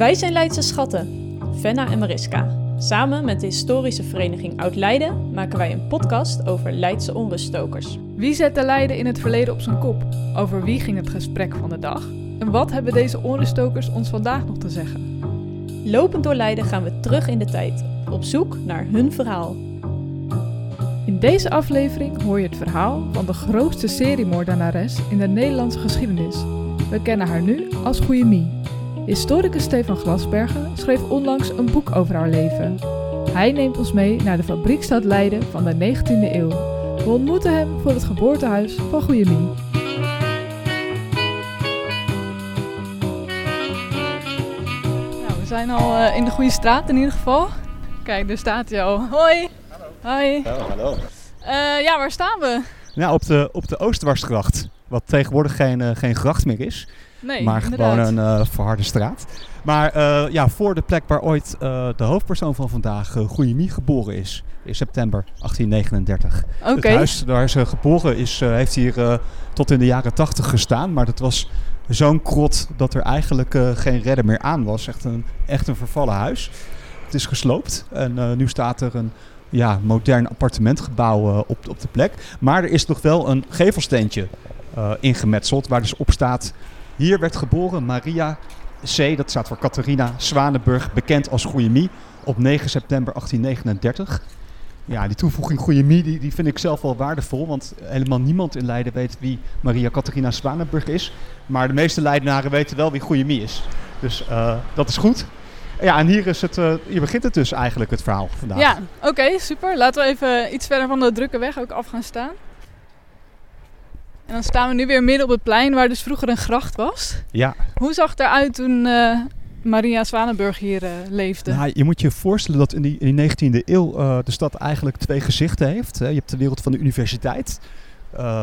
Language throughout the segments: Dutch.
Wij zijn Leidse Schatten, Venna en Mariska. Samen met de historische vereniging Oud-Leiden maken wij een podcast over Leidse onruststokers. Wie zette Leiden in het verleden op zijn kop? Over wie ging het gesprek van de dag? En wat hebben deze onruststokers ons vandaag nog te zeggen? Lopend door Leiden gaan we terug in de tijd, op zoek naar hun verhaal. In deze aflevering hoor je het verhaal van de grootste seriemoordenares in de Nederlandse geschiedenis. We kennen haar nu als Goeie Mie. Historicus Stefan Glasbergen schreef onlangs een boek over haar leven. Hij neemt ons mee naar de fabriekstad Leiden van de 19e eeuw. We ontmoeten hem voor het geboortehuis van Goeie Mie. Nou, we zijn al eh, in de goede straat in ieder geval. Kijk, daar staat hij al. Hoi. Hoi. Oh, hallo. Eh, ja, waar staan we? Nou, op de, op de Oostwarsgracht. Wat tegenwoordig geen, eh, geen gracht meer is. Nee, maar inderdaad. gewoon een eh, verharde straat. Maar eh, ja, voor de plek waar ooit eh, de hoofdpersoon van vandaag, uh, geboren is. In september 1839. Oké. Het huis waar ze geboren is, heeft hier tot in de jaren 80 gestaan. Maar dat was zo'n krot dat er eigenlijk geen redder meer aan was. Echt een, echt een vervallen huis. Het is gesloopt en nu staat er een ja, modern appartementgebouw op, op de plek. Maar er is nog wel een gevelsteentje ingemetseld waar dus op staat... Hier werd geboren Maria C., dat staat voor Catharina Zwanenburg, bekend als Goeie Mie, op 9 september 1839. Ja, die toevoeging Goeie Mie, die, die vind ik zelf wel waardevol, want helemaal niemand in Leiden weet wie Maria Catharina Zwanenburg is. Maar de meeste Leidenaren weten wel wie Goeie Mie is. Dus eh, dat is goed. Ja, en hier, is het, eh, hier begint het dus eigenlijk, het verhaal vandaag. Ja, oké, super. Laten we even iets verder van de drukke weg ook af gaan staan. En dan staan we nu weer midden op het plein waar dus vroeger een gracht was. Ja. Hoe zag het eruit toen eh, Maria Zwanenburg hier eh, leefde? Nou, je moet je voorstellen dat in die, in die 19e eeuw eh, de stad eigenlijk twee gezichten heeft. Hè. Je hebt de wereld van de universiteit.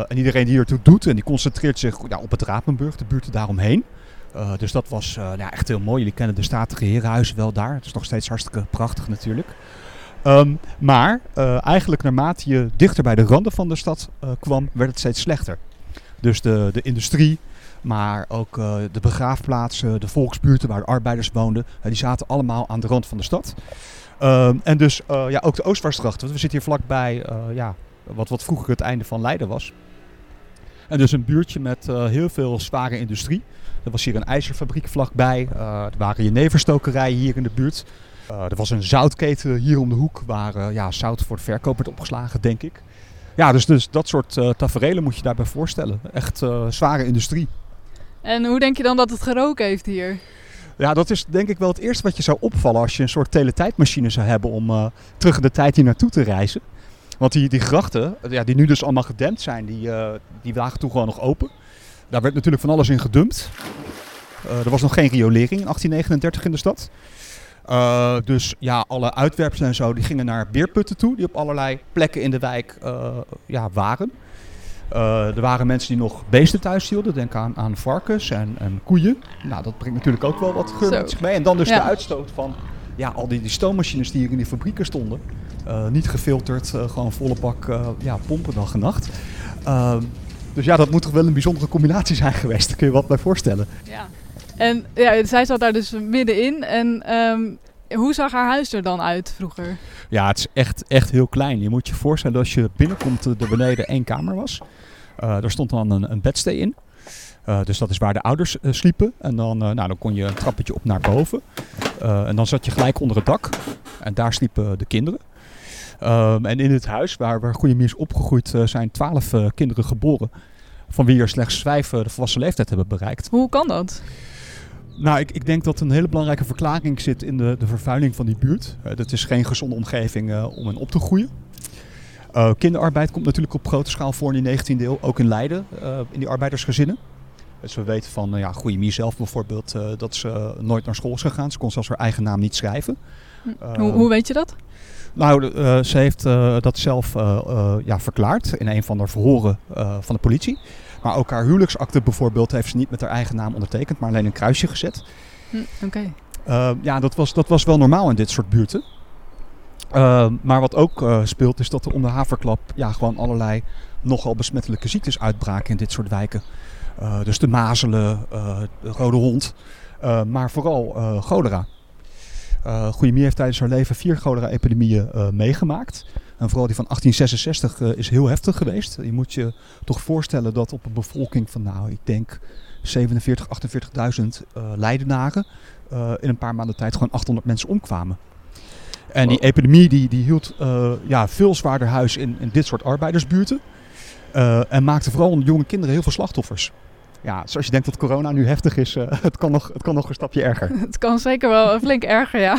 en iedereen die ertoe doet, en die concentreert zich ja, op het Rapenburg, de buurten daaromheen. Dus dat was eh, nou ja, echt heel mooi. Jullie kennen de statige herenhuizen wel daar. Het is nog steeds hartstikke prachtig natuurlijk. Ehm, maar eigenlijk naarmate je dichter bij de randen van de stad kwam, werd het steeds slechter. Dus de, de industrie, maar ook eh, de begraafplaatsen, de volksbuurten waar de arbeiders woonden, eh, die zaten allemaal aan de rand van de stad. Ehm, en dus eh, ja, ook de Oostwarsgracht, want we zitten hier vlakbij uh, ja, wat, wat vroeger het einde van Leiden was. En dus een buurtje met heel veel zware industrie. Er was hier een ijzerfabriek vlakbij, er waren jeneverstokerijen hier in de buurt. Er was een zoutketen hier om de hoek waar ja, zout voor de verkoop werd opgeslagen, denk ik. Ja, dus, dus dat soort uh, tafereelen moet je daarbij voorstellen. Echt zware industrie. En hoe denk je dan dat het geroken heeft hier? Ja, dat is denk ik wel het eerste wat je zou opvallen als je een soort teletijdmachine zou hebben om uh, terug in de tijd hier naartoe te reizen. Want die, die grachten, ja, die nu dus allemaal gedempt zijn, die, uh, die lagen toen gewoon nog open. Daar werd natuurlijk van alles in gedumpt. Uh, er was nog geen riolering in 1839 in de stad. Uh, dus ja, alle uitwerpselen en zo, die gingen naar beerputten toe, die op allerlei plekken in de wijk ja, waren. Uh, er waren mensen die nog beesten thuis hielden. Denk aan, aan varkens en, en, koeien. Nou, dat brengt natuurlijk ook wel wat geur met zich mee. En dan dus ja. de uitstoot van ja, al die, die stoommachines die hier in die fabrieken stonden. Niet gefilterd, gewoon volle bak ja, pompen dag en nacht. Ehm, dus ja, dat moet toch wel een bijzondere combinatie zijn geweest. Daar kun je wat bij voorstellen. Ja. En ja, zij zat daar dus middenin. En um, hoe zag haar huis er dan uit vroeger? Ja, het is echt, echt heel klein. Je moet je voorstellen dat als je binnenkomt, er beneden één kamer was. Uh, er stond dan een, een bedstee in. Uh, dus dat is waar de ouders uh, sliepen. En dan, nou, dan kon je een trappetje op naar boven. en dan zat je gelijk onder het dak. En daar sliepen de kinderen. Um, en in het huis waar, waar is opgegroeid zijn twaalf kinderen geboren. Van wie er slechts vijf de volwassen leeftijd hebben bereikt. Hoe kan dat? Nou, ik, ik, denk dat een hele belangrijke verklaring zit in de, de vervuiling van die buurt. Uh, dat is geen gezonde omgeving uh, om hen op te groeien. Uh, kinderarbeid komt natuurlijk op grote schaal voor in de 19e eeuw, ook in Leiden, in die arbeidersgezinnen. Dus we weten van ja, Goeie Mie zelf bijvoorbeeld dat ze nooit naar school is gegaan. Ze kon zelfs haar eigen naam niet schrijven. Hoe, hoe weet je dat? Nou, ze heeft dat zelf ja, verklaard in een van de verhoren van de politie. Maar ook haar huwelijksakte bijvoorbeeld heeft ze niet met haar eigen naam ondertekend, maar alleen een kruisje gezet. Hm, Oké. Okay. Uh, ja, dat was, dat was wel normaal in dit soort buurten. Uh, maar wat ook uh, speelt is dat er om de haverklap ja, gewoon allerlei nogal besmettelijke ziektes uitbraken in dit soort wijken. dus de mazelen, de rode hond. Maar vooral cholera. Uh, Goeiemie heeft tijdens haar leven vier cholera-epidemieën meegemaakt. En vooral die van 1866 is heel heftig geweest. Je moet je toch voorstellen dat op een bevolking van, nou, ik denk 47, 48.000 Leidenaren in een paar maanden tijd gewoon 800 mensen omkwamen. En die epidemie die, die hield ja, veel zwaarder huis in, in dit soort arbeidersbuurten. en maakte vooral onder jonge kinderen heel veel slachtoffers ja, zoals je denkt dat corona nu heftig is, uh, het, kan nog, het kan nog een stapje erger. het kan zeker wel flink erger, ja.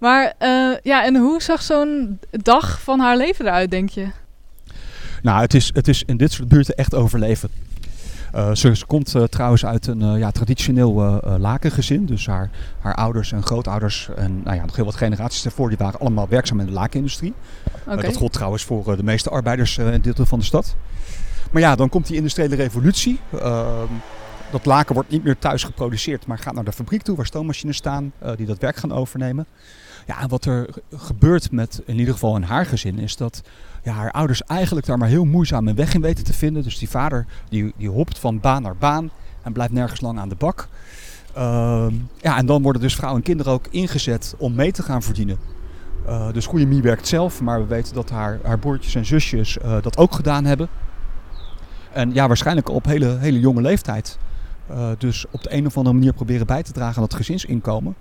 Maar uh, ja, en hoe zag zo'n dag van haar leven eruit, denk je? Nou, het is, het is in dit soort buurten echt overleven. Uh, ze, ze, komt uh, trouwens uit een uh, ja, traditioneel lakengezin. Dus haar, haar ouders en grootouders en nou ja, nog heel wat generaties daarvoor... die waren allemaal werkzaam in de lakenindustrie. Okay. dat gold trouwens voor de meeste arbeiders in dit deel van de stad. Maar ja, dan komt die industriële revolutie. Dat laken wordt niet meer thuis geproduceerd, maar gaat naar de fabriek toe waar stoommachines staan uh, die dat werk gaan overnemen. Ja, wat er gebeurt met in ieder geval in haar gezin is dat ja, haar ouders eigenlijk daar maar heel moeizaam een weg in weten te vinden. Dus die vader die, die hopt van baan naar baan en blijft nergens lang aan de bak. Uh, ja, en dan worden dus vrouwen en kinderen ook ingezet om mee te gaan verdienen. Uh, dus Goeie Mie werkt zelf, maar we weten dat haar, haar broertjes en zusjes uh, dat ook gedaan hebben. En ja, waarschijnlijk op hele, hele jonge leeftijd. Uh, dus op de een of andere manier proberen bij te dragen aan het gezinsinkomen.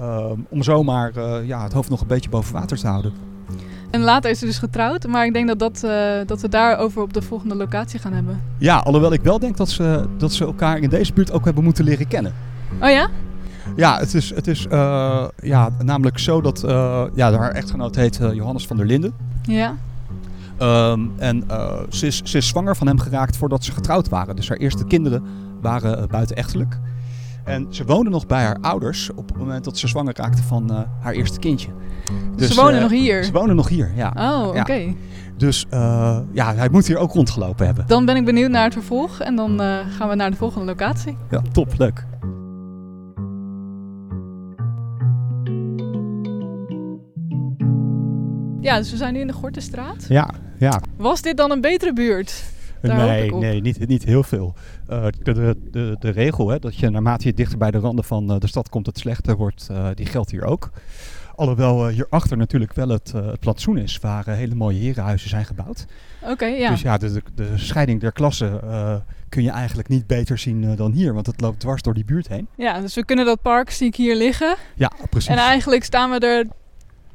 Uh, om zomaar uh, ja, het hoofd nog een beetje boven water te houden. En later is ze dus getrouwd, maar ik denk dat, dat, dat we daarover op de volgende locatie gaan hebben. Ja, alhoewel ik wel denk dat ze, dat ze elkaar in deze buurt ook hebben moeten leren kennen. Oh ja? Ja, het is, het is ja, namelijk zo dat ja, haar echtgenoot heet Johannes van der Linden. Ja. Um, en uh, ze, is, ze is zwanger van hem geraakt voordat ze getrouwd waren. Dus haar eerste kinderen waren uh, buitenechtelijk. En ze woonde nog bij haar ouders op het moment dat ze zwanger raakte van uh, haar eerste kindje. Dus, ze wonen nog hier? Ze wonen nog hier, ja. Oh, oké. Okay. Ja. Dus ja, hij moet hier ook rondgelopen hebben. Dan ben ik benieuwd naar het vervolg en dan gaan we naar de volgende locatie. Ja, top, leuk. Ja, dus we zijn nu in de Gortenstraat. Ja, ja. Was dit dan een betere buurt? Daar nee, nee niet, niet heel veel. Uh, de, de, de regel hè, dat je naarmate je dichter bij de randen van uh, de stad komt het slechter wordt, uh, die geldt hier ook. Alhoewel hierachter natuurlijk wel het, het plantsoen is, waar hele mooie herenhuizen zijn gebouwd. Oké, okay, ja. Dus ja, de, de, de scheiding der klassen kun je eigenlijk niet beter zien dan hier, want het loopt dwars door die buurt heen. Ja, dus we kunnen dat park zie ik hier liggen. Ja, precies. En eigenlijk staan we er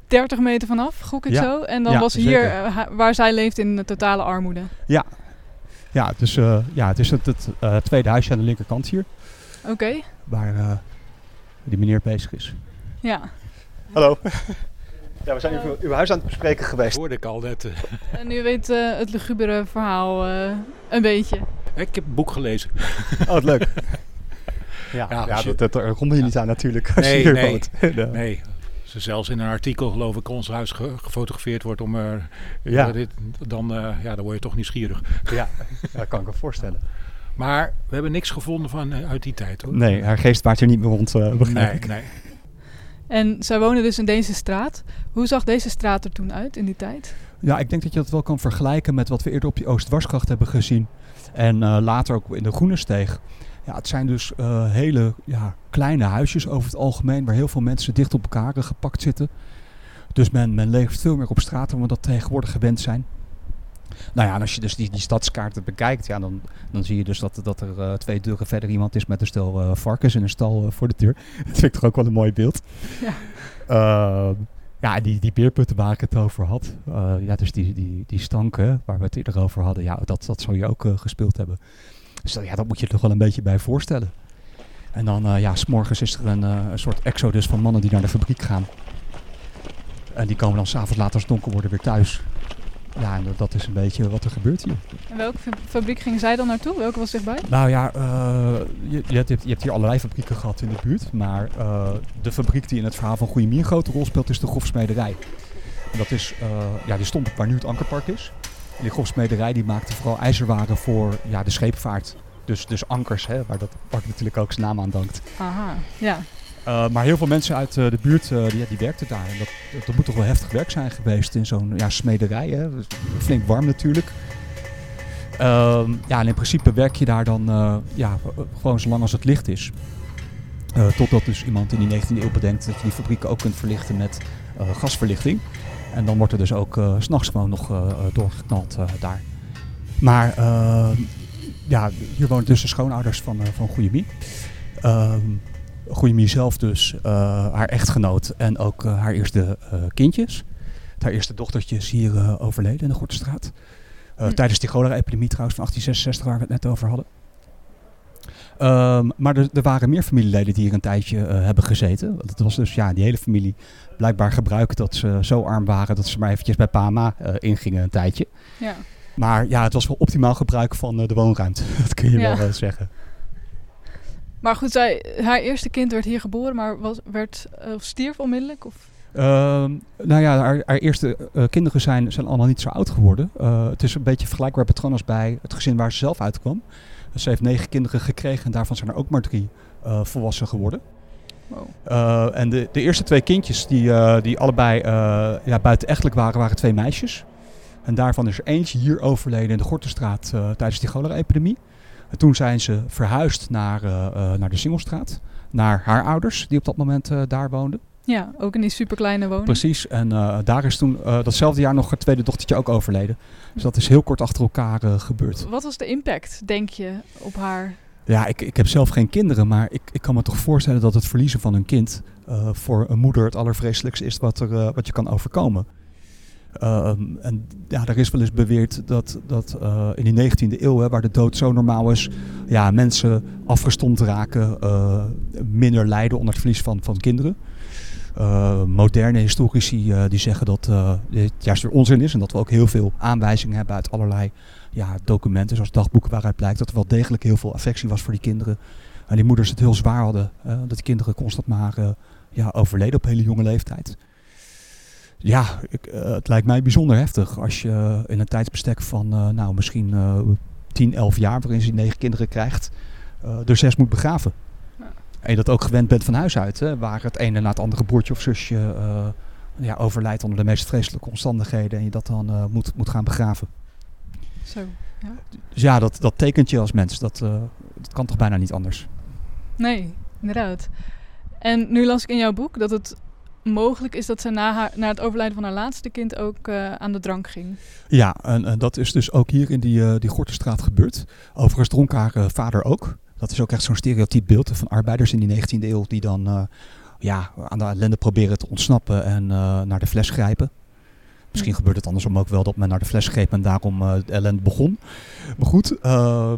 30 meter vanaf, gok ik ja. zo. En dan ja, was hier uh, waar zij leeft in totale armoede. Ja, ja, dus, uh, ja het is het, het uh, tweede huisje aan de linkerkant hier. Oké. Okay. Waar die meneer bezig is. Ja. Hallo. Ja, we zijn uw, uw huis aan het bespreken geweest. hoorde ik al net. En u weet het lugubere verhaal een beetje. Ik heb een boek gelezen. Oh, wat leuk. ja, ja, ja dat, dat, daar kom je niet aan natuurlijk als nee, je hier nee, woont. nee, zelfs in een artikel, geloof ik, ons huis ge gefotografeerd wordt om er. Ja. Dit, dan, uh, ja, dan word je toch nieuwsgierig. Ja, dat kan ik me voorstellen. Maar we hebben niks gevonden van uit die tijd hoor. Nee, haar geest waart er niet meer rond, uh, nee, nee. En zij wonen dus in deze straat. Hoe zag deze straat er toen uit in die tijd? Ja, ik denk dat je dat wel kan vergelijken met wat we eerder op die Oost-Dwarsgracht hebben gezien. En uh, later ook in de Groene Steeg. Ja, het zijn dus uh, hele ja, kleine huisjes over het algemeen, waar heel veel mensen dicht op elkaar gepakt zitten. Dus men, men leeft veel meer op straat dan we dat tegenwoordig gewend zijn. Nou ja, en als je dus die, die stadskaarten bekijkt, ja, dan, dan zie je dus dat, dat er uh, twee deuren verder iemand is met een stel uh, varkens in een stal uh, voor de deur. Dat vind ik toch ook wel een mooi beeld. Ja, ja die, die beerputten waar ik het over had. ja, dus die, die, die stanken waar we het eerder over hadden, ja, dat, dat zou je ook gespeeld hebben. Dus dat, ja, dat moet je toch wel een beetje bij voorstellen. En dan, uh, ja, s'morgens is er een, uh, een soort exodus van mannen die naar de fabriek gaan. En die komen dan s'avonds laat als het donker worden weer thuis. Ja, en dat is een beetje wat er gebeurt hier. En welke fabriek gingen zij dan naartoe? Welke was dichtbij? Nou ja, uh, je, je, hebt, je hebt hier allerlei fabrieken gehad in de buurt. Maar de fabriek die in het verhaal van Goeie Mier een grote rol speelt is de grofsmederij. En dat is, ja, die stond waar nu het Ankerpark is. En die grofsmederij die maakte vooral ijzerwaren voor ja, de scheepvaart. Dus, dus ankers, hè, waar dat park natuurlijk ook zijn naam aan dankt. Aha, ja. Uh, maar heel veel mensen uit uh, de buurt uh, die, die werkten daar. En dat, dat moet toch wel heftig werk zijn geweest in zo'n ja, smederij. Hè? Flink warm natuurlijk. Ehm, ja, en in principe werk je daar dan ja, gewoon zolang als het licht is. Totdat dus iemand in die 19e eeuw bedenkt dat je die fabrieken ook kunt verlichten met gasverlichting. En dan wordt er dus ook uh, s'nachts gewoon nog doorgeknald daar. Maar ja, hier wonen dus de schoonouders van, van Goeiemie. Ehm, Goeiemie zelf dus, haar echtgenoot en ook haar eerste kindjes. Haar eerste dochtertje is hier overleden in de Gortenstraat. Hm. Tijdens die cholera-epidemie trouwens van 1866 waar we het net over hadden. Um, maar er, er, waren meer familieleden die hier een tijdje uh, hebben gezeten. Het was dus ja, die hele familie blijkbaar gebruikt dat ze zo arm waren dat ze maar eventjes bij Pama uh, ingingen een tijdje. Ja. Maar ja, het was wel optimaal gebruik van uh, de woonruimte. dat kun je ja. wel zeggen. Maar goed, zij, haar eerste kind werd hier geboren, maar was, werd, stierf onmiddellijk? Of? Uh, nou ja, haar, haar eerste uh, kinderen zijn, zijn allemaal niet zo oud geworden. Uh, het is een beetje vergelijkbaar patroon als bij het gezin waar ze zelf uitkwam. Ze heeft negen kinderen gekregen en daarvan zijn er ook maar drie uh, volwassen geworden. Wow. Uh, en de, de eerste twee kindjes die, uh, die allebei ja, buitenechtelijk waren, waren twee meisjes. En daarvan is er eentje hier overleden in de Gortenstraat tijdens die cholera-epidemie. En toen zijn ze verhuisd naar, naar de Singelstraat, naar haar ouders die op dat moment daar woonden. Ja, ook in die superkleine woning. Precies, en uh, daar is toen uh, datzelfde jaar nog het tweede dochtertje ook overleden. Dus dat is heel kort achter elkaar uh, gebeurd. Wat was de impact, denk je, op haar? Ja, ik, ik heb zelf geen kinderen, maar ik, ik kan me toch voorstellen dat het verliezen van een kind voor een moeder het allervreselijkste is wat, er, wat je kan overkomen. Ehm, en ja, er is wel eens beweerd dat, dat in die 19e eeuw, hè, waar de dood zo normaal is, ja, mensen afgestomd raken, minder lijden onder het verlies van, van kinderen. Uh, moderne historici uh, die zeggen dat uh, dit juist weer onzin is. En dat we ook heel veel aanwijzingen hebben uit allerlei ja, documenten, zoals dagboeken, waaruit blijkt dat er wel degelijk heel veel affectie was voor die kinderen. En die moeders het heel zwaar hadden. dat die kinderen constant maar ja, overleden op hele jonge leeftijd. Ja, het lijkt mij bijzonder heftig als je in een tijdsbestek van nou, misschien 10, 11 jaar, waarin ze negen kinderen krijgt, er zes moet begraven. En je dat ook gewend bent van huis uit, hè, waar het ene na het andere broertje of zusje uh, ja, overlijdt onder de meest vreselijke omstandigheden en je dat dan uh, moet, moet gaan begraven. Zo, ja. Dus ja, dat, dat tekent je als mens. Dat, uh, dat kan toch bijna niet anders? Nee, inderdaad. En nu las ik in jouw boek dat het mogelijk is dat ze na, haar, na het overlijden van haar laatste kind ook aan de drank ging. Ja, en, en, dat is dus ook hier in die, die Gortenstraat gebeurd. Overigens dronk haar vader ook. Dat is ook echt zo'n stereotyp beeld van arbeiders in die 19e eeuw die dan uh, ja, aan de ellende proberen te ontsnappen en uh, naar de fles grijpen. Misschien gebeurt het andersom ook wel dat men naar de fles greep en daarom uh, de ellende begon. Maar goed, uh,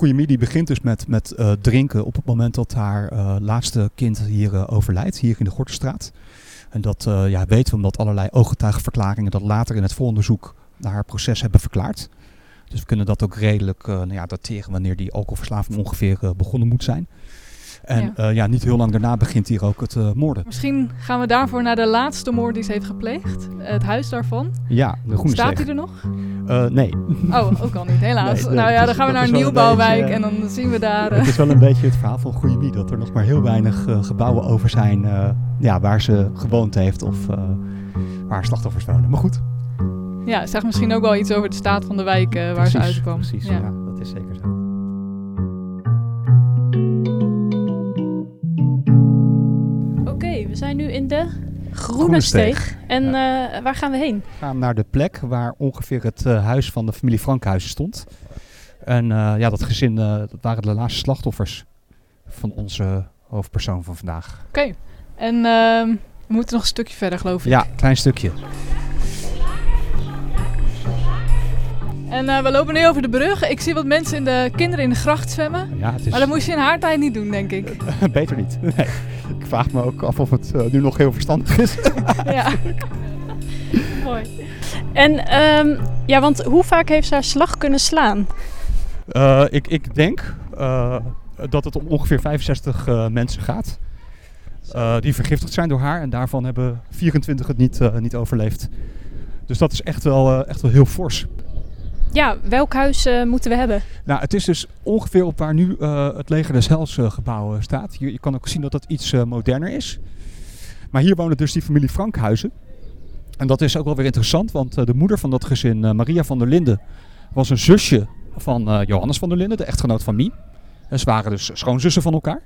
die begint dus met, met drinken op het moment dat haar laatste kind hier overlijdt, hier in de Gortenstraat. En dat ja, weten we omdat allerlei ooggetuigenverklaringen dat later in het volonderzoek naar haar proces hebben verklaard. Dus we kunnen dat ook redelijk uh, nou ja, dateren wanneer die alcoholverslaving ongeveer uh, begonnen moet zijn. En ja. Uh, ja. niet heel lang daarna begint hier ook het moorden. Misschien gaan we daarvoor naar de laatste moord die ze heeft gepleegd. Het huis daarvan. Ja, de Groene Staat hij er nog? nee. Oh, ook al niet, helaas. Nee, nou ja, dan gaan we naar een nieuwbouwwijk beetje, en dan zien we daar... Het is wel een beetje het verhaal van Goeiemie. Dat er nog maar heel weinig gebouwen over zijn ja, waar ze gewoond heeft of waar slachtoffers wonen. Maar goed, ja, zegt misschien ook wel iets over de staat van de wijk uh, waar precies, ze uitkwam. Precies, ja. ja. dat is zeker zo. Oké, we zijn nu in de Groene, Steeg. En ja. uh, waar gaan we heen? We gaan naar de plek waar ongeveer het uh, huis van de familie Frankhuizen stond. En ja, dat gezin, dat waren de laatste slachtoffers van onze hoofdpersoon van vandaag. Oké, en ehm, we moeten nog een stukje verder geloof ik. Ja, klein stukje. En uh, we lopen nu over de brug. Ik zie wat mensen in de kinderen in de gracht zwemmen. Ja, het is... Maar dat moest je in haar tijd niet doen, denk ik. Beter niet. Nee. Ik vraag me ook af of het uh, nu nog heel verstandig is. ja. Mooi. En um, ja, want hoe vaak heeft ze haar slag kunnen slaan? Uh, ik, ik denk dat het om ongeveer 65 mensen gaat. die vergiftigd zijn door haar en daarvan hebben 24 het niet, niet overleefd. Dus dat is echt wel, echt wel heel fors. Ja, welk huis uh, moeten we hebben? Nou, het is dus ongeveer op waar nu uh, het Leger des Hels uh, gebouw staat. Hier, je kan ook zien dat dat iets moderner is. Maar hier wonen dus die familie Frankhuizen. En dat is ook wel weer interessant, want de moeder van dat gezin, Maria van der Linden, was een zusje van Johannes van der Linden, de echtgenoot van Mie. ze waren dus schoonzussen van elkaar.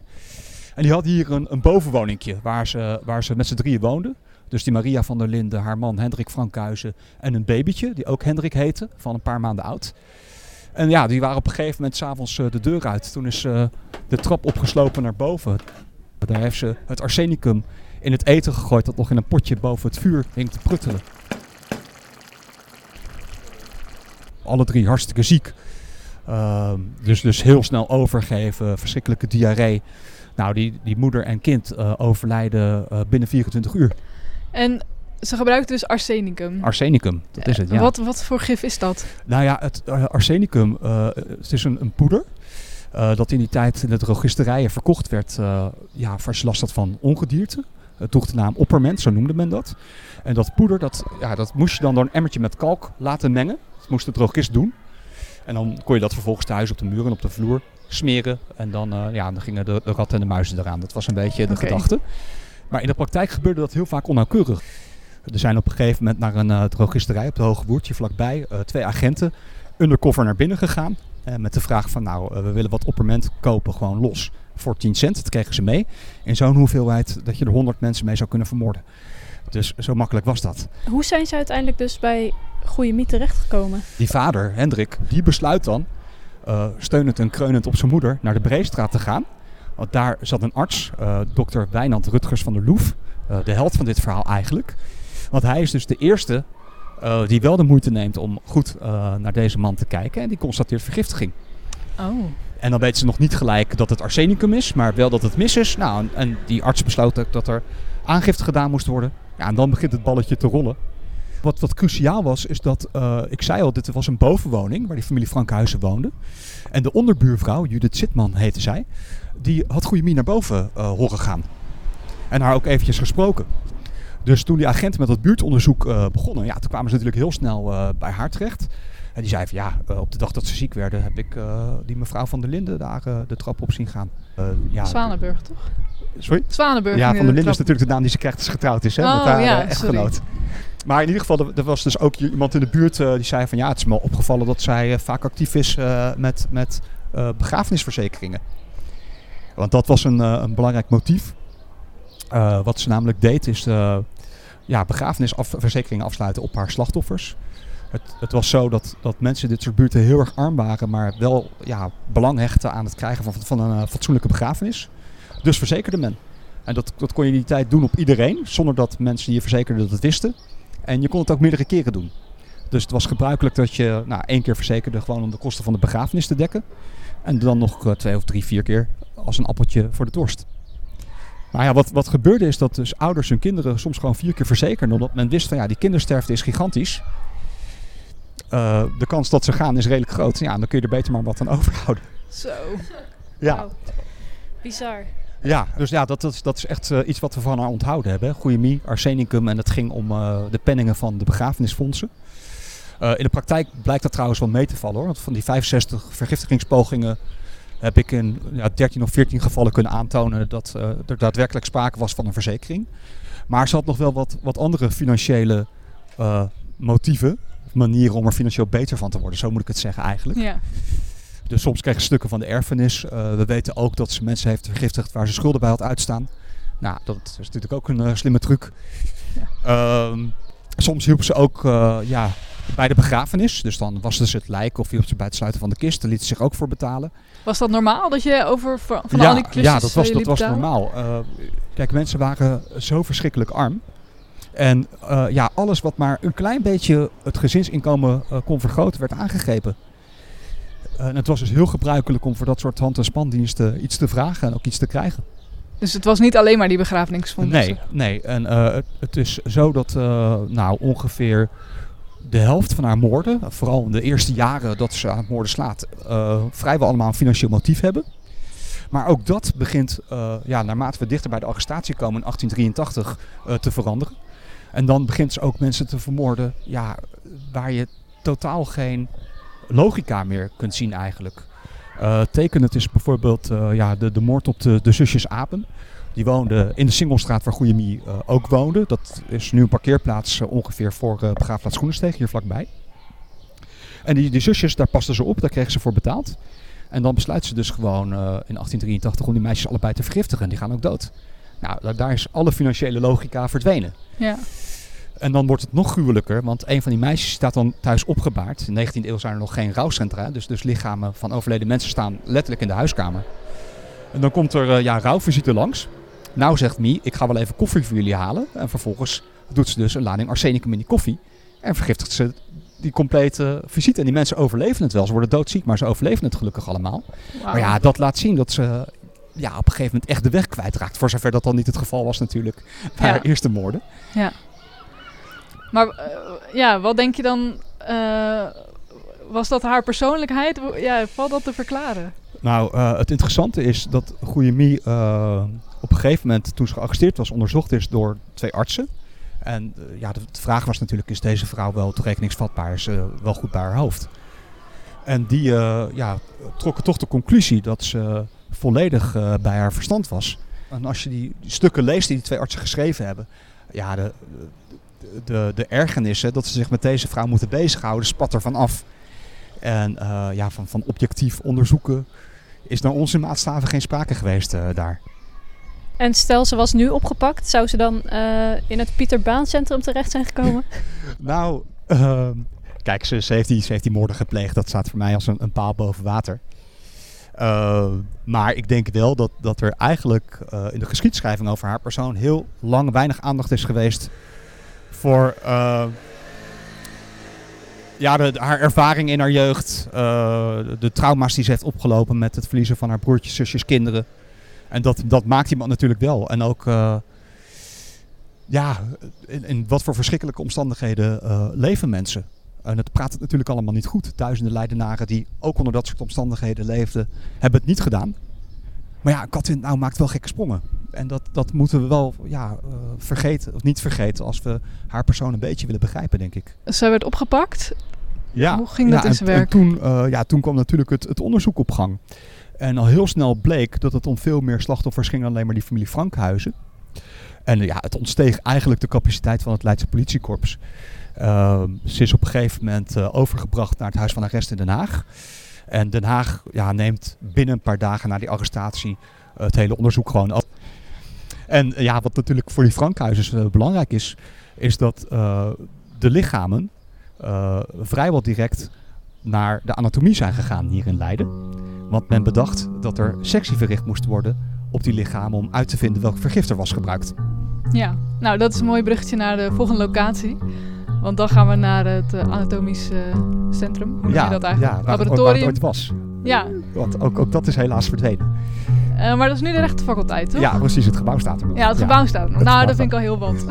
En die hadden hier een, een bovenwoningje waar ze, waar ze met z'n drieën woonden. Dus die Maria van der Linden, haar man Hendrik Frankhuizen en een babytje, die ook Hendrik heette, van een paar maanden oud. En ja, die waren op een gegeven moment s'avonds uh, de deur uit. Toen is uh, de trap opgeslopen naar boven. Daar heeft ze het arsenicum in het eten gegooid dat nog in een potje boven het vuur hing te pruttelen. Alle drie hartstikke ziek. Uh, dus, dus heel snel overgeven, verschrikkelijke diarree. Nou, die, die moeder en kind uh, overlijden binnen 24 uur. En ze gebruikten dus arsenicum. Arsenicum, dat is het, ja. Wat, wat voor gif is dat? Nou ja, het uh, arsenicum, het is een, een poeder. dat in die tijd in de drogisterijen verkocht werd ja, als je last had van ongedierte. Het droeg de naam opperment, zo noemde men dat. En dat poeder, dat, ja, dat moest je dan door een emmertje met kalk laten mengen. Dat moest de drogist doen. En dan kon je dat vervolgens thuis op de muur en op de vloer smeren. En dan, uh, ja, dan gingen de, de, ratten en de muizen eraan. Dat was een beetje de gedachte. Maar in de praktijk gebeurde dat heel vaak onnauwkeurig. Er zijn op een gegeven moment naar een uh, drogisterij op de Hoge Boertje vlakbij uh, twee agenten undercover naar binnen gegaan. eh, met de vraag van nou, eh, we willen wat opperment kopen, gewoon los. Voor 10 cent, dat kregen ze mee. In zo'n hoeveelheid dat je er 100 mensen mee zou kunnen vermoorden. Dus zo makkelijk was dat. Hoe zijn ze uiteindelijk dus bij Goede Mie terechtgekomen? Die vader, Hendrik, die besluit dan, steunend en kreunend op zijn moeder, naar de Breestraat te gaan. Want daar zat een arts, uh, dokter Wijnand Rutgers van der Loef, uh, de held van dit verhaal eigenlijk. Want hij is dus de eerste uh, die wel de moeite neemt om goed naar deze man te kijken en die constateert vergiftiging. Oh. En dan weten ze nog niet gelijk dat het arsenicum is, maar wel dat het mis is. Nou, en, en die arts besloot ook dat er aangifte gedaan moest worden. Ja, en dan begint het balletje te rollen. Wat, wat cruciaal was, is dat, uh, ik zei al, dit was een bovenwoning waar die familie Frankhuizen woonde. En de onderbuurvrouw, Judith Zitman heette zij, die had goede mie naar boven uh, horen gaan. En haar ook eventjes gesproken. Dus toen die agenten met dat buurtonderzoek uh, begonnen, ja, toen kwamen ze natuurlijk heel snel bij haar terecht. En die zei van ja, uh, op de dag dat ze ziek werden heb ik uh, die mevrouw van der Linden daar uh, de trap op zien gaan. ja, Zwanenburg toch? Sorry? Zwanenburg. Ja, van der Linden is natuurlijk de naam die ze krijgt als ze getrouwd is hè, oh, met haar ja, echtgenoot. Maar in ieder geval, er, was dus ook iemand in de buurt die zei van ja, het is me opgevallen dat zij vaak actief is met, met begrafenisverzekeringen. Want dat was een, een belangrijk motief. wat ze namelijk deed is ja, begrafenisverzekeringen afsluiten op haar slachtoffers. Het, het, was zo dat, dat mensen in dit soort buurten heel erg arm waren, maar wel ja, belang hechten aan het krijgen van, van een fatsoenlijke begrafenis. Dus verzekerde men. En dat, dat kon je in die tijd doen op iedereen, zonder dat mensen die je verzekerde dat het wisten. En je kon het ook meerdere keren doen. Dus het was gebruikelijk dat je nou, één keer verzekerde gewoon om de kosten van de begrafenis te dekken. En dan nog uh, twee of drie, vier keer als een appeltje voor de dorst. Maar ja, wat, wat gebeurde is dat dus ouders hun kinderen soms gewoon vier keer verzekerden. Omdat men wist van ja, die kindersterfte is gigantisch. Uh, de kans dat ze gaan is redelijk groot. Ja, dan kun je er beter maar wat aan overhouden. Zo. Ja. Wow. Bizar. Ja, dus ja, dat, dat, dat is echt uh, iets wat we van haar onthouden hebben. Goeie mie, arsenicum en het ging om uh, de penningen van de begrafenisfondsen. in de praktijk blijkt dat trouwens wel mee te vallen hoor. Want van die 65 vergiftigingspogingen heb ik in ja, 13 of 14 gevallen kunnen aantonen dat er daadwerkelijk sprake was van een verzekering. Maar ze had nog wel wat, wat andere financiële motieven manieren om er financieel beter van te worden. Zo moet ik het zeggen eigenlijk. Ja. Dus soms krijgen ze stukken van de erfenis. Uh, we weten ook dat ze mensen heeft vergiftigd waar ze schulden bij had uitstaan. Nou, dat is natuurlijk ook een uh, slimme truc. Ja. Um, soms hielpen ze ook uh, ja, bij de begrafenis. Dus dan wasten ze het lijk of hielpen ze bij het sluiten van de kist. Daar lieten ze zich ook voor betalen. Was dat normaal dat je over van ja, al die klusjes Ja, dat was, dat was normaal. kijk, mensen waren zo verschrikkelijk arm. En uh, ja, alles wat maar een klein beetje het gezinsinkomen uh, kon vergroten, werd aangegrepen. Uh, en het was dus heel gebruikelijk om voor dat soort hand- en spandiensten iets te vragen en ook iets te krijgen. Dus het was niet alleen maar die begrafenisfondsen? Nee, nee. En het, het, is zo dat nou, ongeveer de helft van haar moorden, vooral in de eerste jaren dat ze aan het moorden slaat, vrijwel allemaal een financieel motief hebben. Maar ook dat begint, ja, naarmate we dichter bij de arrestatie komen in 1883, te veranderen. En dan begint ze ook mensen te vermoorden ja, waar je totaal geen logica meer kunt zien eigenlijk. Uh, tekenend is bijvoorbeeld uh, ja, de, de moord op de, de zusjes Apen. Die woonden in de Singelstraat waar Goeie Mie uh, ook woonde. Dat is nu een parkeerplaats ongeveer voor begraafplaats Groenesteeg, hier vlakbij. En die, die zusjes, daar pasten ze op, daar kregen ze voor betaald. En dan besluiten ze dus gewoon eh, in 1883 om die meisjes allebei te vergiftigen. En die gaan ook dood. Nou, da- daar is alle financiële logica verdwenen. Ja. En dan wordt het nog gruwelijker, want een van die meisjes staat dan thuis opgebaard. In de 19e eeuw zijn er nog geen rouwcentra, dus, dus lichamen van overleden mensen staan letterlijk in de huiskamer. En dan komt er eh, ja, rouwvisite langs. Nou zegt Mie, ik ga wel even koffie voor jullie halen. En vervolgens doet ze dus een lading arsenicum in die koffie. En vergiftigt ze die complete visite. En die mensen overleven het wel. Ze worden doodziek, maar ze overleven het gelukkig allemaal. Maar ja, dat laat zien dat ze ja, op een gegeven moment echt de weg kwijtraakt. Voor zover dat dan niet het geval was natuurlijk bij Ja. haar eerste moorden. Maar eh, ja, wat denk je dan? eh, was dat haar persoonlijkheid? Ja, valt dat te verklaren? Nou, eh, het interessante is dat Goeie Mie eh, op een gegeven moment, toen ze gearresteerd was, onderzocht is door twee artsen. En ja, de, vraag was natuurlijk, is deze vrouw wel toerekeningsvatbaar? Is ze wel goed bij haar hoofd? En die ja, trokken toch de conclusie dat ze volledig bij haar verstand was. En als je die, stukken leest die die twee artsen geschreven hebben, ja, de, de, de ergernissen dat ze zich met deze vrouw moeten bezighouden, spat er van af. En eh, ja, van, van objectief onderzoeken is naar onze maatstaven geen sprake geweest eh, daar. En stel ze was nu opgepakt, zou ze dan eh, in het Pieter Baan Centrum terecht zijn gekomen? Nou, ehm, kijk, ze, ze, heeft die, ze heeft die moorden gepleegd. Dat staat voor mij als een, een paal boven water. Ehm, maar ik denk wel dat, dat er eigenlijk in de geschiedschrijving over haar persoon heel lang weinig aandacht is geweest voor eh, ja, de, haar ervaring in haar jeugd, eh, de, de trauma's die ze heeft opgelopen met het verliezen van haar broertjes, zusjes, kinderen. En dat, dat maakt iemand natuurlijk wel. En ook, eh, ja, in, in wat voor verschrikkelijke omstandigheden leven mensen. En het praat het natuurlijk allemaal niet goed. Duizenden Leidenaren die ook onder dat soort omstandigheden leefden, hebben het niet gedaan. Maar ja, Katin nou maakt wel gekke sprongen. En dat, dat moeten we wel ja, eh, vergeten, of niet vergeten, als we haar persoon een beetje willen begrijpen, denk ik. Zij werd opgepakt. Ja, Hoe ging dat in en- zijn werk? En toen, eh, ja, toen kwam natuurlijk het, het onderzoek op gang. En al heel snel bleek dat het om veel meer slachtoffers ging dan alleen maar die familie Frankhuizen. En ja, het ontsteeg eigenlijk de capaciteit van het Leidse politiekorps. Ehm, ze is op een gegeven moment eh, overgebracht naar het Huis van Arrest in Den Haag. En Den Haag ja, neemt binnen een paar dagen na die arrestatie eh, het hele onderzoek gewoon af. En eh, ja, wat natuurlijk voor die Frankhuizers eh, belangrijk is, is dat de lichamen vrijwel direct naar de anatomie zijn gegaan hier in Leiden. Want men bedacht dat er sectie verricht moest worden op die lichamen om uit te vinden welk vergif er was gebruikt. Ja, nou dat is een mooi bruggetje naar de volgende locatie. Want dan gaan we naar het eh, anatomisch eh, centrum. Hoe noem je dat eigenlijk? ja waar, het- waar het Laboratorium. ooit was. Ja, Want ook, ook dat is helaas verdwenen. eh, maar dat is nu de rechtenfaculteit, toch? Ja, precies. Het gebouw staat er nog. Ja, het gebouw staat er nog. Nou, dat vind ik al heel wat.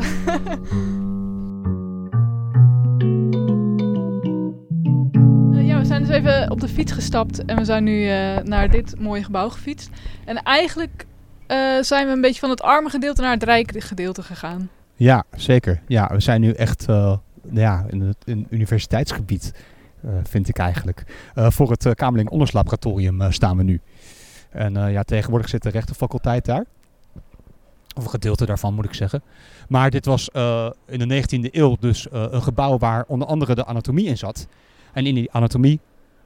Ja, we zijn dus even op de fiets gestapt en we zijn nu naar dit mooie gebouw gefietst. En eigenlijk zijn we een beetje van het arme gedeelte naar het rijke gedeelte gegaan. Ja, zeker. Ja, we zijn nu echt ja, in het in universiteitsgebied, eh, vind ik eigenlijk. Eh, voor het uh, Kamerling Onderslaboratorium eh, staan we nu. En eh, ja, tegenwoordig zit de rechtenfaculteit daar. Of een gedeelte daarvan moet ik zeggen. Maar dit was eh, in de 19e eeuw dus eh, een gebouw waar onder andere de anatomie in zat. En in die anatomie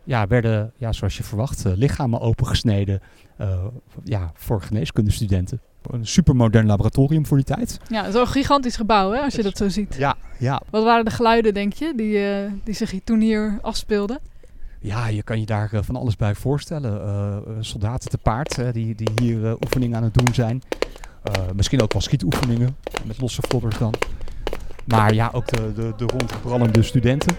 ja, werden, ja, zoals je verwacht, eh, lichamen opengesneden eh, ja, voor geneeskundestudenten. Een supermodern laboratorium voor die tijd. Ja, zo'n gigantisch gebouw, hè, als je dat zo ziet. Ja, ja, Wat waren de geluiden, denk je, die, eh, die zich toen hier afspeelden? Ja, je kan je daar eh, van alles bij voorstellen. Eh, soldaten te paard die, die hier oefeningen aan het doen zijn. Misschien ook wel schietoefeningen met losse vlodders dan. Maar ja, ook de, de, de rondbrallende studenten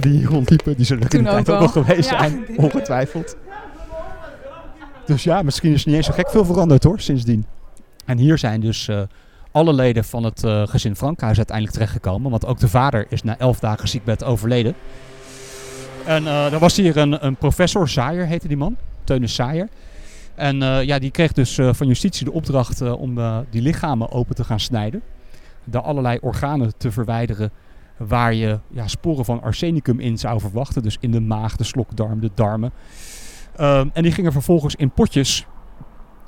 die hier rondliepen, die zullen er in de tijd ook wel. geweest Ja, zijn, ongetwijfeld. Dus ja, misschien is er niet eens zo gek veel veranderd hoor, sindsdien. En hier zijn dus eh, alle leden van het eh, gezin Frankhuis uiteindelijk terechtgekomen. Want ook de vader is na elf dagen ziekbed overleden. En uh, er was hier een, een professor, Saaier heette die man, Teunus Saaier. En ja, die kreeg dus van justitie de opdracht om die lichamen open te gaan snijden. Daar allerlei organen te verwijderen waar je ja, sporen van arsenicum in zou verwachten. Dus in de maag, de slokdarm, de darmen. Ehm, en die gingen vervolgens in potjes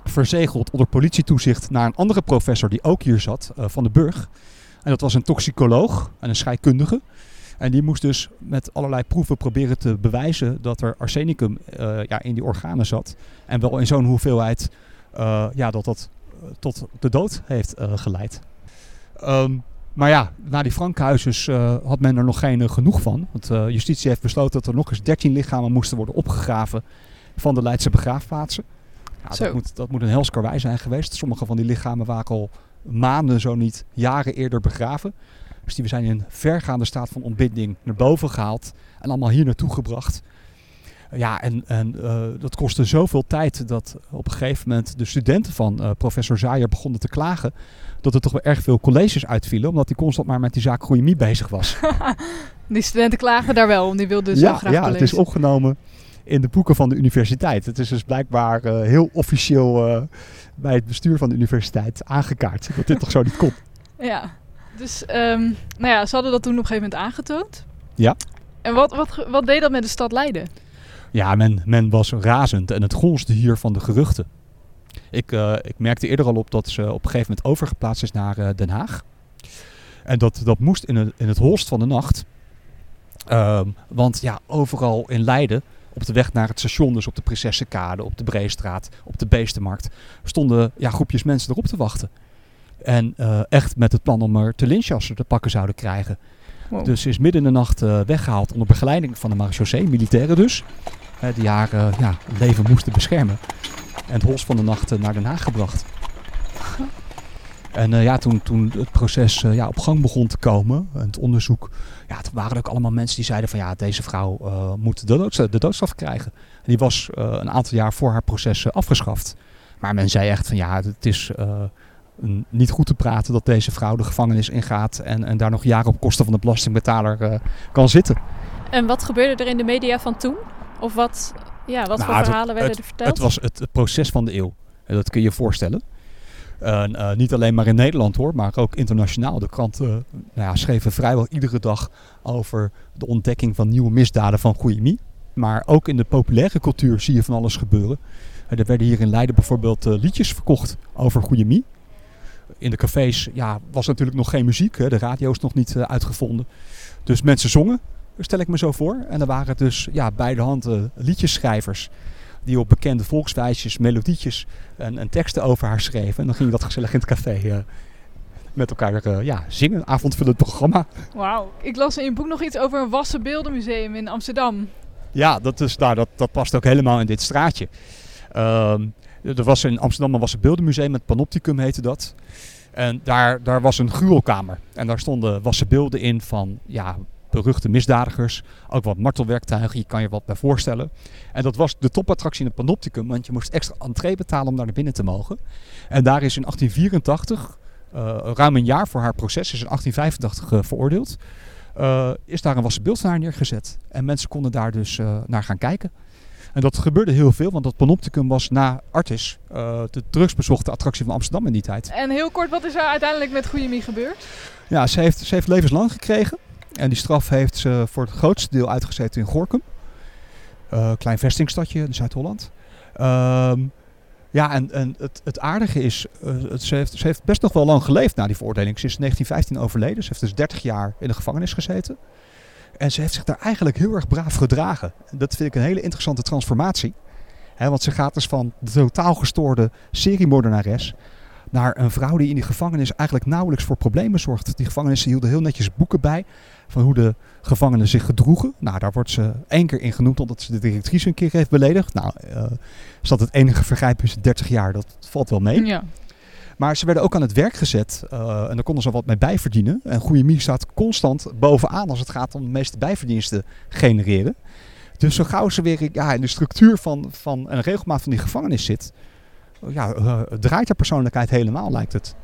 verzegeld onder politietoezicht naar een andere professor die ook hier zat, uh, van de Burg. En dat was een toxicoloog en een scheikundige. En die moest dus met allerlei proeven proberen te bewijzen dat er arsenicum uh, ja, in die organen zat. En wel in zo'n hoeveelheid uh, ja, dat dat tot de dood heeft geleid. Um, maar ja, na die Frankhuizers had men er nog geen genoeg van. Want justitie heeft besloten dat er nog eens 13 lichamen moesten worden opgegraven van de Leidse begraafplaatsen. Ja, dat, moet, dat moet een helskarwei zijn geweest. Sommige van die lichamen waren al maanden, zo niet jaren eerder begraven. Dus die zijn in vergaande staat van ontbinding naar boven gehaald en allemaal hier naartoe gebracht. Ja, en, en uh, dat kostte zoveel tijd dat op een gegeven moment de studenten van uh, professor Zaaier begonnen te klagen dat er toch wel erg veel colleges uitvielen, omdat hij constant maar met die zaak Groeiemie bezig was. die studenten klagen daar wel, om die wilden zo ja, graag Ja, het is opgenomen in de boeken van de universiteit. Het is dus blijkbaar uh, heel officieel bij het bestuur van de universiteit aangekaart dat dit toch zo niet kon. Ja, dus um, nou ja, ze hadden dat toen op een gegeven moment aangetoond. Ja. En wat, wat, wat deed dat met de stad Leiden? Ja, men, men was razend en het gonsde hier van de geruchten. Ik, uh, ik merkte eerder al op dat ze op een gegeven moment overgeplaatst is naar uh, Den Haag. En dat, dat moest in het, in het holst van de nacht. Um, want ja, overal in Leiden, op de weg naar het station, dus op de Prinsessenkade, op de Breestraat, op de Beestenmarkt, stonden ja, groepjes mensen erop te wachten. En uh, echt met het plan om er te lynchen als ze te pakken zouden krijgen. Wow. Dus ze is midden in de nacht uh, weggehaald onder begeleiding van de marechaussee, militairen dus. Uh, die haar ja, leven moesten beschermen. En het hols van de nacht naar Den Haag gebracht. En ja, toen, toen het proces ja, op gang begon te komen, en het onderzoek, ja, toen waren ook allemaal mensen die zeiden van ja, deze vrouw moet de, doods, de doodstraf krijgen. En die was een aantal jaar voor haar proces afgeschaft. Maar men zei echt van ja, het is niet goed te praten dat deze vrouw de gevangenis ingaat en, en daar nog jaren op kosten van de belastingbetaler kan zitten. En wat gebeurde er in de media van toen? Of wat, ja, wat nou, voor verhalen het, werden het, er verteld? Het was het, het, proces van de eeuw. Dat kun je je voorstellen. Uh, uh, niet alleen maar in Nederland hoor, maar ook internationaal. De kranten nou ja, schreven vrijwel iedere dag over de ontdekking van nieuwe misdaden van Guillemie. Maar ook in de populaire cultuur zie je van alles gebeuren. Er werden hier in Leiden bijvoorbeeld liedjes verkocht over Guillemie in de cafés ja, was natuurlijk nog geen muziek. Hè. De radio is nog niet uitgevonden. Dus mensen zongen, stel ik me zo voor. En er waren dus ja, bij de hand liedjesschrijvers. Die op bekende volkswijsjes, melodietjes en, en, teksten over haar schreven. En dan ging je dat gezellig in het café uh, met elkaar ja, zingen. Een avondvullend programma. Wauw. Ik las in je boek nog iets over een wassen beeldenmuseum in Amsterdam. Ja, dat, is, nou, dat, dat past ook helemaal in dit straatje. Ehm, er was in Amsterdam een beeldenmuseum, het Panopticum heette dat. En daar, daar was een gruwelkamer. En daar stonden wassen beelden in van ja, beruchte misdadigers. Ook wat martelwerktuigen, je kan je wat bij voorstellen. En dat was de topattractie in het Panopticum, want je moest extra entree betalen om daar naar binnen te mogen. En daar is in 1884, uh, ruim een jaar voor haar proces, is in 1885 uh, veroordeeld. Uh, is daar een wassen neergezet. En mensen konden daar dus naar gaan kijken. En dat gebeurde heel veel, want dat Panopticum was na Artis uh, de drugsbezochte attractie van Amsterdam in die tijd. En heel kort, wat is er uiteindelijk met Goeiemie gebeurd? Ja, ze heeft, ze heeft levenslang gekregen. En die straf heeft ze voor het grootste deel uitgezeten in Gorkum. Uh, klein vestingstadje in Zuid-Holland. Um, ja, en, en het, het aardige is, uh, het, ze, heeft, best nog wel lang geleefd na die veroordeling. Ze is in 1915 overleden. Ze heeft dus 30 jaar in de gevangenis gezeten. En ze heeft zich daar eigenlijk heel erg braaf gedragen. Dat vind ik een hele interessante transformatie. Want ze gaat dus van de totaal gestoorde seriemoordenares naar een vrouw die in die gevangenis eigenlijk nauwelijks voor problemen zorgt. Die gevangenissen hielden heel netjes boeken bij van hoe de gevangenen zich gedroegen. Nou, daar wordt ze één keer in genoemd omdat ze de directrice een keer heeft beledigd. Nou, uh, is dat het enige vergrijp in 30 jaar? Dat valt wel mee. Ja. Maar ze werden ook aan het werk gezet uh, en daar konden ze wat mee bijverdienen. En Goeiemie staat constant bovenaan als het gaat om de meeste bijverdiensten genereren. Dus zo gauw ze weer ja, in de structuur van, van een regelmaat van die gevangenis zit, ja, uh, draait haar persoonlijkheid helemaal, lijkt het.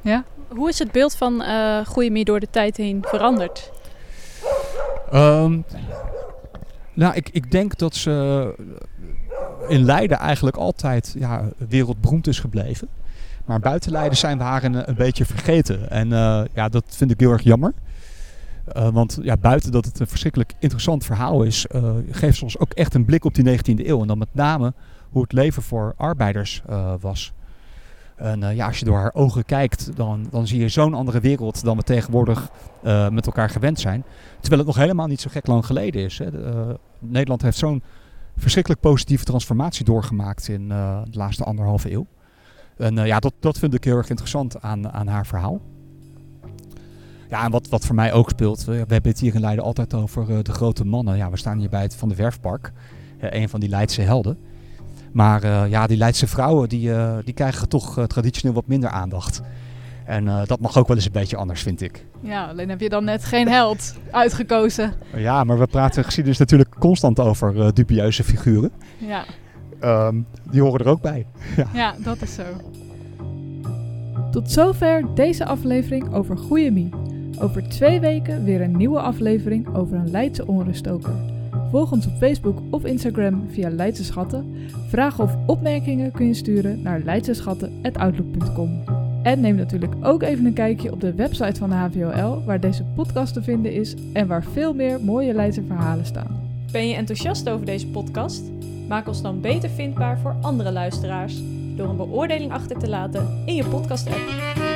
Ja? Hoe is het beeld van uh, Goeiemie door de tijd heen veranderd? Um, nou, ik, ik denk dat ze in Leiden eigenlijk altijd ja, wereldberoemd is gebleven. Maar buiten Leiden zijn we haar een, beetje vergeten. En uh, ja, dat vind ik heel erg jammer. Uh, want ja, buiten dat het een verschrikkelijk interessant verhaal is, geeft ze ons ook echt een blik op die 19e eeuw. En dan met name hoe het leven voor arbeiders was. En eh, ja, als je door haar ogen kijkt, dan, dan zie je zo'n andere wereld dan we tegenwoordig eh, met elkaar gewend zijn. Terwijl het nog helemaal niet zo gek lang geleden is. Hè. Eh, Nederland heeft zo'n verschrikkelijk positieve transformatie doorgemaakt in de laatste anderhalve eeuw. Ja, dat, dat vind ik heel erg interessant aan, aan haar verhaal. Ja, en wat, wat voor mij ook speelt, we, hebben het hier in Leiden altijd over de grote mannen. Ja, we staan hier bij het Van de Werfpark, een van die Leidse helden. Maar eh, ja, die Leidse vrouwen, die, eh, die krijgen toch eh, traditioneel wat minder aandacht. En dat mag ook wel eens een beetje anders, vind ik. Ja, alleen heb je dan net geen held uitgekozen. Ja, maar we praten geschiedenis natuurlijk constant over dubieuze figuren. Ja, Ehm, die horen er ook bij. ja, dat is zo. Tot zover deze aflevering over Goeie Mie. Over twee weken weer een nieuwe aflevering over een Leidse onruststoker. Volg ons op Facebook of Instagram via Leidse Schatten. Vragen of opmerkingen kun je sturen naar leidseschatten.outlook.com. En neem natuurlijk ook even een kijkje op de website van de HVOL, waar deze podcast te vinden is en waar veel meer mooie Leidse verhalen staan. Ben je enthousiast over deze podcast? Maak ons dan beter vindbaar voor andere luisteraars door een beoordeling achter te laten in je podcast-app.